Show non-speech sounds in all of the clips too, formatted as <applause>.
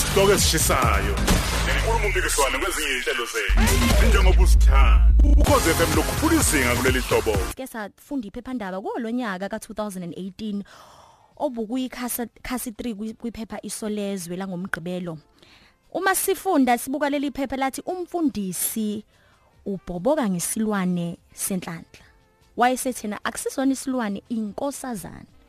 isihloko esishisayo nenkulumo mpikiswano kwezinye izinhlelo zethu. Njengoba usithanda ukhoze FM lokhuphula izinga kuleli hlobo. Ke safunda iphephandaba kolonyaka ka2018 obukuyikhasa khasi 3 kwiphepha isolezwe la ngomgqibelo uma sifunda sibuka leli phepha lathi umfundisi ubhoboka ngesilwane senhlanhla. Wayesethena akusisona isilwane inkosazana.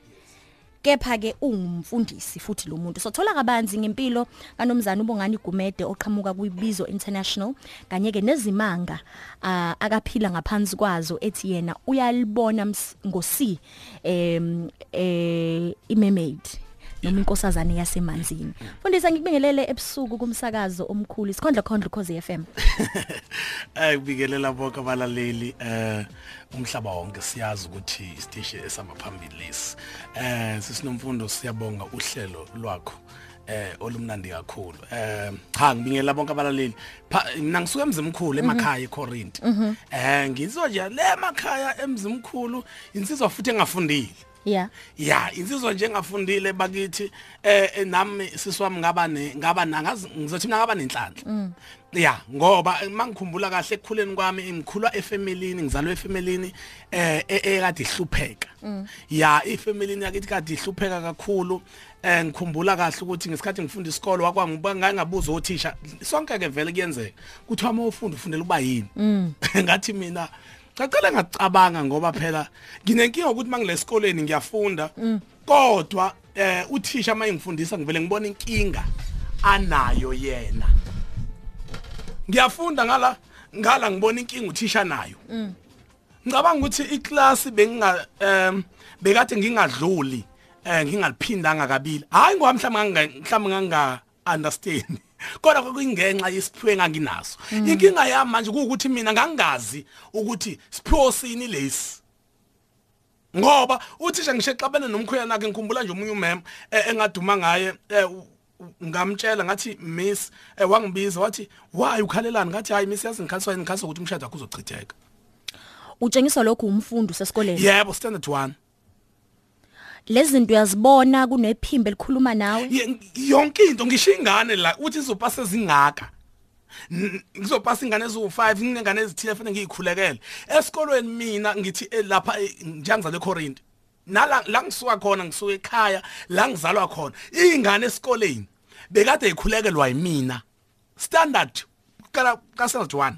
Kepha ke ungumfundisi futhi lo muntu. Sothola kabanzi ngempilo kanomzana ubongani Gumede oqhamuka kuyibizo International kanye ke nezimanga uh, akaphila ngaphansi kwazo ethi yena uyalibona ngo C em eh imermaid. Noma inkosazane yasemanzini. Fundisa ngikubingelele ebusuku kumsakazo omkhulu isikhondla khondla ukhoze FM <laughs> kubikelela bonke abalaleli eh umhlaba wonke siyazi ukuthi isiteshi esamaphambili lesi. Eh sisinomfundo siyabonga uhlelo lwakho eh olumnandi kakhulu. Eh cha ngibingela bonke abalaleli. Mina ngisuka emzimkhulu emakhaya eCorinth eh ngizwa nje le emakhaya emzimkhulu insizwa futhi engafundile. Yeah. Ya, insizwa nje engafundile bakithi eh nami siswami ngaba ngaba nangazi ngizothi mina ngaba nenhlanhla. Ya, ngoba mangikhumbula kahle ekukhuleni kwami ngikhulwa efamilini ngizalwe efamilini eh ekade ihlupheka. Ya, ifamilini yakithi kade ihlupheka kakhulu. Eh ngikhumbula kahle ukuthi ngesikhathi ngifunda isikolo wakwangibuka ngangabuza othisha sonke ke vele kuyenzeka. Kuthiwa uma ufunda ufundela ukuba yini? <laughs> Ngathi mina Ngacela ngacabanga ngoba phela nginenkinga ukuthi mangilesikoleni ngiyafunda kodwa eh uthisha mayengifundisa ngivele ngibona inkinga anayo yena. Ngiyafunda ngala ngala ngibona inkinga uthisha nayo ngicabanga ukuthi iclass benginga em bekade ngingadluli eh ngingaliphindanga kabili hayi ngoba mhlawumbe mhlawumbe nganga understand kodwa kwakuyingenxa yesiphiwe enganginaso. Inkinga yami manje ukuthi mina ngangazi ukuthi siphiwo sini lesi. Ngoba uthisha ngisho exabene nomkhwena nakhe ngikhumbula nje umunye umem engaduma ngaye ngamtshela ngathi miss wangibiza wathi why ukhalelani? Ngathi hayi miss yazi ngikhalisa ngikhalisa ukuthi umshado wakho uzochitheka. Utshengiswa lokho umfundo sesikoleni yebo standard 1 lezi zinto uyazibona kunephimbo elikhuluma nawe? Yonke into ngisho ingane la uthi izopasa ezingaka N- ngizopasa ingane eziwu5 nginengane ezithile fanele ngiyikhulekele. Esikolweni mina ngithi eh, lapha eh, njengizale eCorinth nala la ngisuka khona ngisuka ekhaya la ngizalwa khona ingane esikoleni bekade ikhulekelwa yimina. Standard kala ka standard 1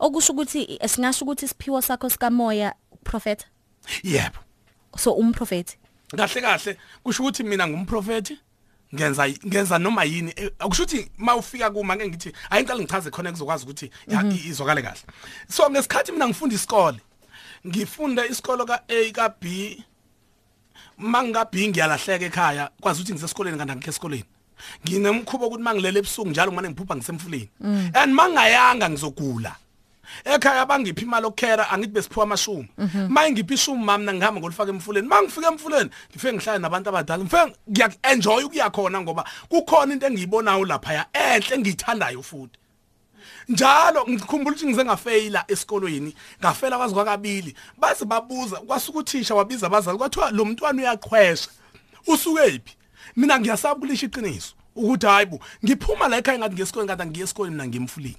okusho ukuthi esingasho ukuthi isiphiwo sakho sikamoya prophet? Yebo. So umprofeti kahle kahle. Kusho ukuthi mina ngumprofeti ngenza ngenza noma yini Eh, akusho ukuthi mawufika kuma ngeke ngithi ayingicela ngichaze khona kuzokwazi ukuthi i- izwakale kahle. So ngesikhathi mina ngifunda isikole. Ngifunda isikolo ka A ka B manga B ngiyalahleka ekhaya kwazi ukuthi ngisesikoleni kanti angikho esikoleni. Nginemkhubo ukuthi mangilele ebusuku njalo ngimane ngiphupha ngisemfuleni. And mangayanga ngizogula. Ekhaya bangiphi imali okukhera angithi besiphiwa amashumi. Maye ngiphi ishumi mami ngihamba ngolifaka emfuleni mangifika emfuleni ngifike ngihlale nabantu abadala. Ngifike ngiya-enjoy ukuya khona ngoba kukhona into engiyibonayo laphaya enhle engiyithandayo futhi. Njalo ngikhumbula ukuthi ngize ngafeyila esikolweni ngafela kwazi kwakabili baze babuza kwasuka uthisha wabiza abazali kwathiwa lo mntwana uyaqhwesha usuke phi? Mina ngiyasaba ukulisha iqiniso ukuthi hayibo ngiphuma la ekhaya ngathi ngiyesikoleni kanti ngiye esikoleni mina ngiyemfuleni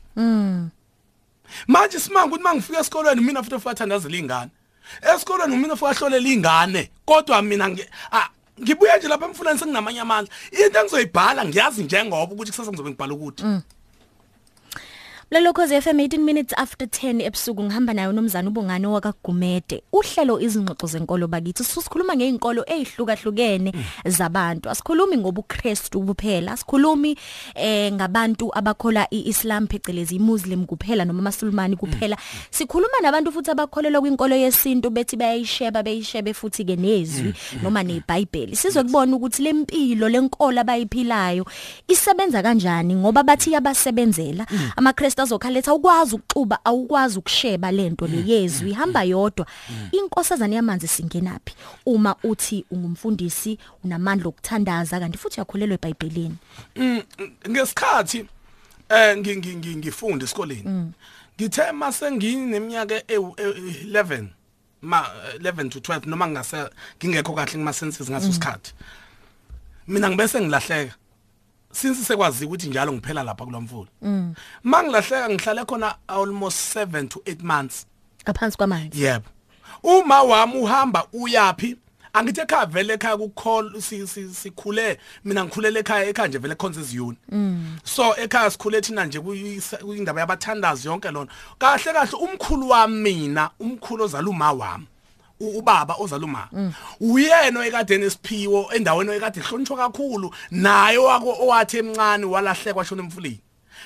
manje simanga ukuthi mangifika esikolweni mina futhi ufathandazela ingane esikolweni mina futhi ahlolela ingane kodwa mina ngi- ah, ngibuye nje lapha emfuleni senginamanye amandla. Into engizoyibhala ngiyazi njengoba ukuthi kusasa ngizobe ngibhala ukuthi. Lelo cause FM 18 minutes after 10 ebusuku ngihamba nayo nomzana ubongani wakagumede. Uhlelo izingxoxo zenkolo bakithi sisikhuluma ngeinkolo ezihlukahlukene zabantu. Asikhulumi ngobuKristu kuphela, asikhulumi eh ngabantu abakhola iIslam phecelezi iMuslim kuphela noma amaSulumani kuphela. Sikhuluma nabantu futhi abakholelwa kwinkolo yesintu bethi bayayisheba beyishebe futhi ke nezwi noma neBhayibheli. Sizokubona ukuthi lempilo lenkolo abayiphilayo isebenza kanjani ngoba bathi yabasebenzela. AmaKristu azokhaletha ukwazi ukuxuba awukwazi ukusheba lento leyezwi ihamba yodwa. Inkosazana yamanzi singenaphi? Uma uthi ungumfundisi unamandla okuthandaza kanti futhi uyakhulelwa eBhayibhelini ngesikhathi eh ngi- ngi- ngi- ngifunda esikoleni. Ngithe mase ngineminyaka e11 ma 11 to 12 noma ngase ngingekho kahle kuma senses ngaso isikhathi. Mina ngibese ngilahleka since sekwazi ukuthi njalo ngiphela lapha kulomfula mangilahleka ngihlale khona almost 7 to 8 months. Ngaphansi kwamanzi. Yebo. Uma wami uhamba uyapi angithi ekhaya vele ekhaya kukhol si- si- sikhule mina ngikhulele ekhaya ekhaya nje vele khonza iziyuni so ekhaya sikhule thina nje kuyisa- kuyindaba yabathandazi yonke lona. Kahle kahle umkhulu wami mina umkhulu ozala uma wami. u- ubaba ozala uma uyena oyekade nesiphiwo endaweni oyekade ihlonishwa kakhulu naye wako owathi emncane walahlekwa shona emfuleni.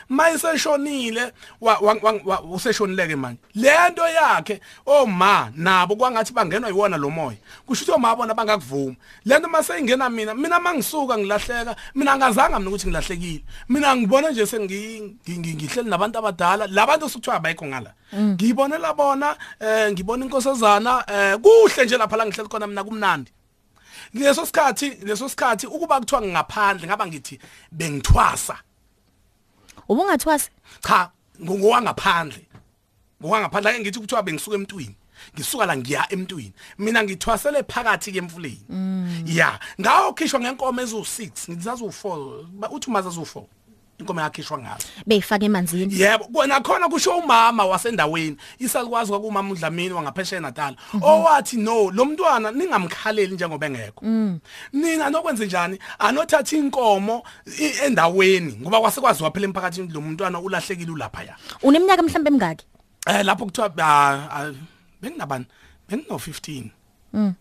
Mayiseshonile wa- wa- wa- wa- useshonileke manje. Lento yakhe oma nabo kwangathi bangenwa yiwona lo moya. Kusho ukuthi oma bona bangakuvuma. Lento mase ingena mina mina mangisuka ngilahleka mina ngazanga mina ukuthi ngilahlekile. Mina ngibona nje sengi ngi- ngihleli nabantu abadala labantu sokuthiwa abayikho ngala. Ngibonela bona eh ngibona inkosazana eh kuhle nje lapha la ngihleli khona mina kumnandi. Leso sikhathi leso sikhathi ukuba kuthiwa ngingaphandle ngaba ngithi bengithwasa. Ubungathwasi. Cha ngowangaphandle. Ngowangaphandle. Ake ngithi kuthiwa bengisuka emntwini. Ngisuka la ngiya emntwini. Mina ngithwasele phakathi kemfuleni. Ya ngawo khishwa ngenkomo ezu6 ngizazi u4 uthi umaza zu4 inkomo yakhishwa ngazo beyifaka emanzini. Yebo kona khona kusho umama wasendaweni isalikwazi kwakumama uDlamini wangaphesheya eNatal owathi no lo mntwana ningamkhaleli njengoba engekho. Nina nokwenze njani? Anothatha inkomo i- endaweni ngoba kwasekwazi waphela emphakathini lo mntwana ulahlekile ulapha ya uneminyaka mhlambe emingaki? Eh lapho kuthiwa ah, ah, benginabani? Bengino 15 15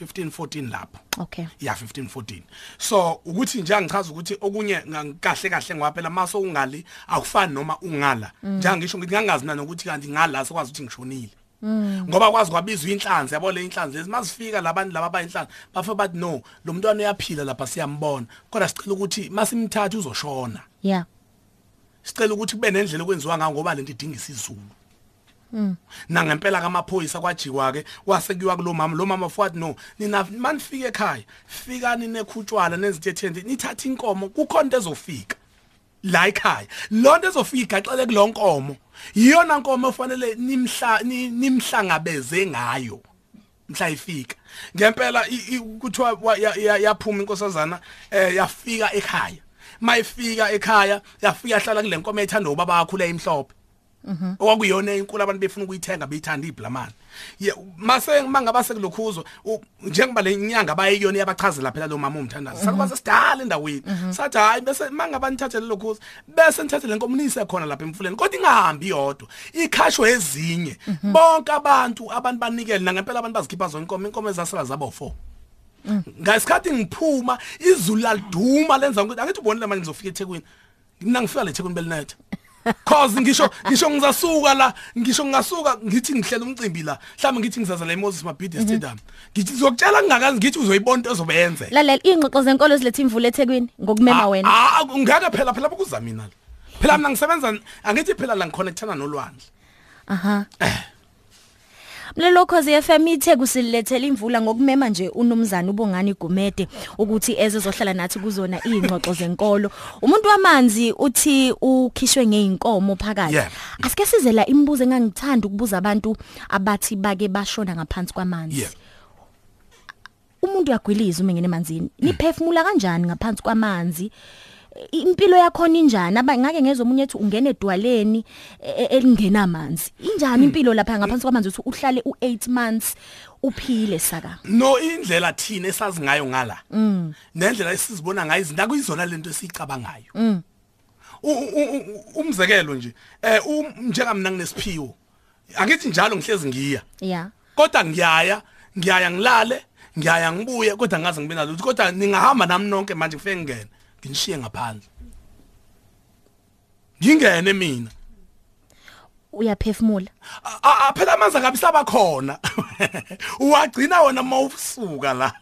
14 lapho. Okay. Ya 15 14 so ukuthi nje angichaza ukuthi okunye kahle kahle ngoba phela maso ungali akufani noma ungala. Njenga ngisho ngithi ngangazi nana ukuthi kanti ngala sekwazi ukuthi ngishonile. Ngoba kwazi kwabizwa inhlanzi yabo le inhlanzi lezi. Mazifika labantu laba bayinhlanzi bafa bathi no lo mntwana uyaphila lapha siyambona. Kodwa sicela ukuthi masimthatha uzoshona. Yeah. Sicela ukuthi kube nendlela okwenziwa ngayo ngoba lento idinga isizulu. Na ngempela kamaphoyisa kwajikwa ke wasekuyiwa kulo mama. Lo mama futhi no nina manifike ekhaya fikani nekhutshwala nezithethe nithatha inkomo kukhona into ezofika la ekhaya. Lonto ezofika axele kulonkomo iyona nkomo efanele nimhla ni- nimhlangabeze ngayo mhla ifika. Ngempela kuthiwa wa- ya- ya- yaphuma inkosazana eh yafika ekhaya. Mayifika ekhaya yafika hlala kule nkomo ethanda ubaba kakhulu emhlophe okwakuyona inkulu abantu befuna ukuyithenga beyithanda iblamani Ye- mase mangaba sekulokhuzwa u- njengoba le nyanga bayiyona yabachazela phela lo mama umthandazi sakuba sesidala endaweni. Sathi hayi bese mangaba nithathele lokhuza bese nithathele inkomunise khona lapha emfuleni kodwa ingahambi yodwa ikhashwe ezinye. Bonke abantu abantu banikele nangempela abantu bazikhipha zonke inkomo inkomo ezasala zabo 4 ngasikhathi ngiphuma izulu laliduma lenza ukuthi angithi ubonile manje ngizofika eThekwini. Mina ngifika la eThekwini belinethe cause ngisho ngisho ngizasuka la ngisho ngingasuka ngithi ngihlela umcimbi la. Mhlawumbe ngithi ngizaza la eMoses Mabhidi Stadium. Ngithi ngizokutshela ngingakazi ngithi uzoyibona into ezobenze. Lalela ingxoxo zenkolo zilethe imvula eThekwini ngokumema wena. ah ngeke phela phela ukuza mina la phela mina ngisebenza angithi phela la ngiconnectana nolwandle. Aha. Mlelo khozi FM ithe kusilethela imvula ngokumema nje unomzana ubongani Gumede ukuthi eze zohlala nathi kuzona izingxoxo zenkolo. Umuntu wamanzi uthi ukhishwe ngeinkomo phakathi. Yeah. Asike sizela imibuzo engangithanda ukubuza abantu abathi bake bashona ngaphansi kwamanzi. Yeah. Umuntu uyagwiliza uma ngene emanzini. Niphefumula kanjani ngaphansi kwamanzi? I- Impilo yakho injani? Aba ngake ngezwe omunye ethi ungena edwaleni e- e- elingena amanzi. Injani impilo lapha ngaphansi kwamanzi uthi uhlale u8 months uphile saka? no indlela thina esazi ngayo ngala nendlela esizibona ngayo izinto akuyizona lento esiyicabangayo U- u- u- umzekelo nje eh um- njengamna nginesiphiwo angithi njalo ngihlezi ngiya Yeah. kodwa ngiyaya ngiyaya ngilale ngiyaya ngibuye kodwa ngaze ngibe nalo ukuthi kodwa ningahamba nami nonke manje kufike ngene nginishiye ngaphandle. Ngingene mina. Uyaphefumula. A- a- a- phela amanzi akabi sabakhona. <laughs> Uwagcina wona mawusuka la.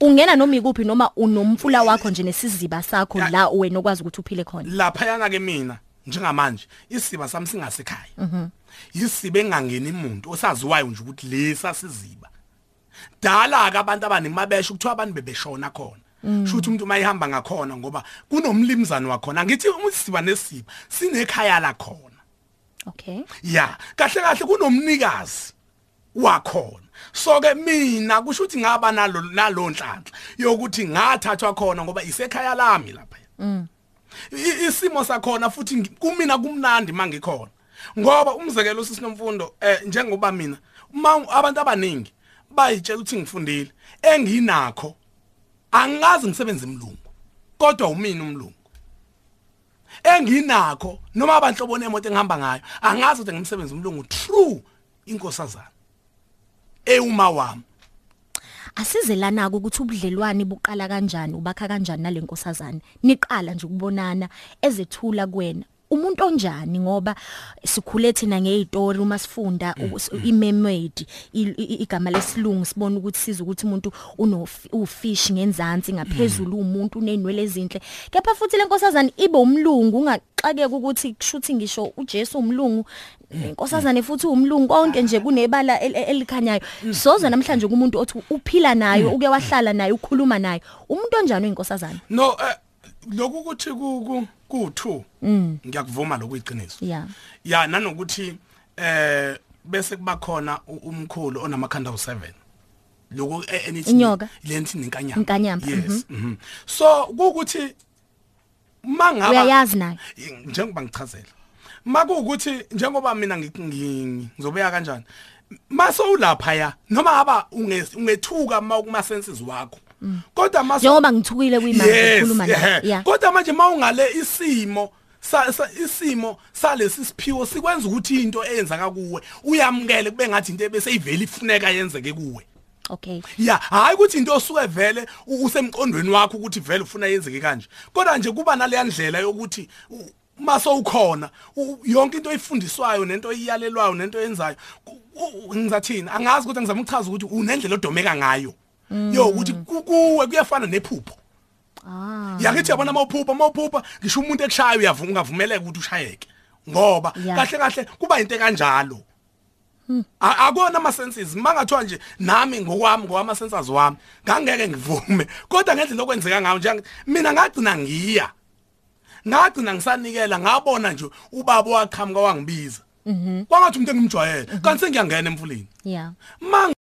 Ungena noma ikuphi noma unomfula wakho nje nesiziba sakho la wena okwazi ukuthi uphile khona. lapha yana ke mina njengamanje isiba sami singasekhaya. Yisibe engangeni umuntu osaziwayo nje ukuthi lesa siziba dala ke abantu abanemabesho kuthiwa abantu bebeshona khona. Sho ukuthi umuntu mayihamba ngakhona ngoba kunomlimzana wakhona ngithi umsiba nesiba sinekhaya la khona. Okay. ya kahle kahle kunomnikazi wakhona. So ke mina kusho ukuthi ngaba nalo nalo nhlanhla yokuthi ngathathwa khona ngoba isekhaya lami lapha. I- isimo sakhona futhi kumina kumnandi mangikhona ngoba umzekelo sisinomfundo eh njengoba mina uma abantu abaningi bayitshela ukuthi ngifundile enginakho angazi ngisebenza imlungu kodwa umina umlungu. Enginakho noma abanhlobo nemoto engihamba ngayo angazi ukuthi ngimsebenza umlungu true inkosazana. Ewuma wami. Asizelana ukuthi ubudlelwane buqala kanjani ubakha kanjani nalenkosazana niqala nje ukubonana ezethula kuwena. Umuntu onjani ngoba sikhule thina ngezitori uma sifunda imermaid igama lesilungu sibona ukuthi siza ukuthi umuntu uno ufish ngenzansi ngaphezulu umuntu unenwele ezinhle. Kepha futhi lenkosazana ibe umlungu ungaxakeka ukuthi kushuthi ngisho uJesu umlungu inkosazane futhi umlungu konke nje kunebala el- el- elikhanyayo. Soze namhlanje kumuntu othi uphila nayo uke wahlala naye ukhuluma naye umuntu onjani oyinkosazana no eh, lokhu ukuthi ku ku- ku2 ngiyakuvuma lokuyiqiniso yeah. Ya nanokuthi eh bese kuba khona umkhulu onamakhanda u7 lokho eh, enithi lenithi nenkanyamba Inkanyamba, yes. Mhm. so kukuthi mangaba uyayazi naye. Njengoba ngichazela. Makuukuthi njengoba mina ngi- ngi- ngizobeka kanjani? Mase ulapha ya noma unge- ungethuka ma senses wakho. Kodwa mase njengoba ngithukile kuyimanje ukukhuluma naye yeah. yeah. Kodwa manje mawungale isimo isimo salesi siphiwo sikwenza ukuthi into eyenzaka kuwe uyamkele kube ngathi into ebese ivele ifuneka yenzeke kuwe. Okay. Ya hayi ukuthi into osuke vele usemqondweni wakho ukuthi vele ufuna yenzeke kanje. Kodwa nje kuba naleya ndlela yokuthi maso ukhona yonke into oyifundiswayo nento oyiyalelwayo nento oyenzayo ngizathini angazi ukuthi ngizama ukuchaza ukuthi unendlela odomeka ngayo. Yo ukuthi ku- kuwe kuyafana nephupho. Ah. Yakithi yabona mawuphupha mawuphupha ngisho umuntu ekushaya uyavuma ungavumeleka ukuthi ushayeke ngoba kahle kahle kuba into kanjalo A- akona ama senses mangathiwa nje nami ngokwami ngowama senses wami ngangeke ngivume. Kodwa ngendlela okwenzeka ngayo nje mina ngagcina ngiya. Ngagcina ngisanikela ngabona nje ubaba waqhamuka wangibiza kwangathi umuntu engimjwayele kanti sengiyangena emfuleni. Yeah. Mang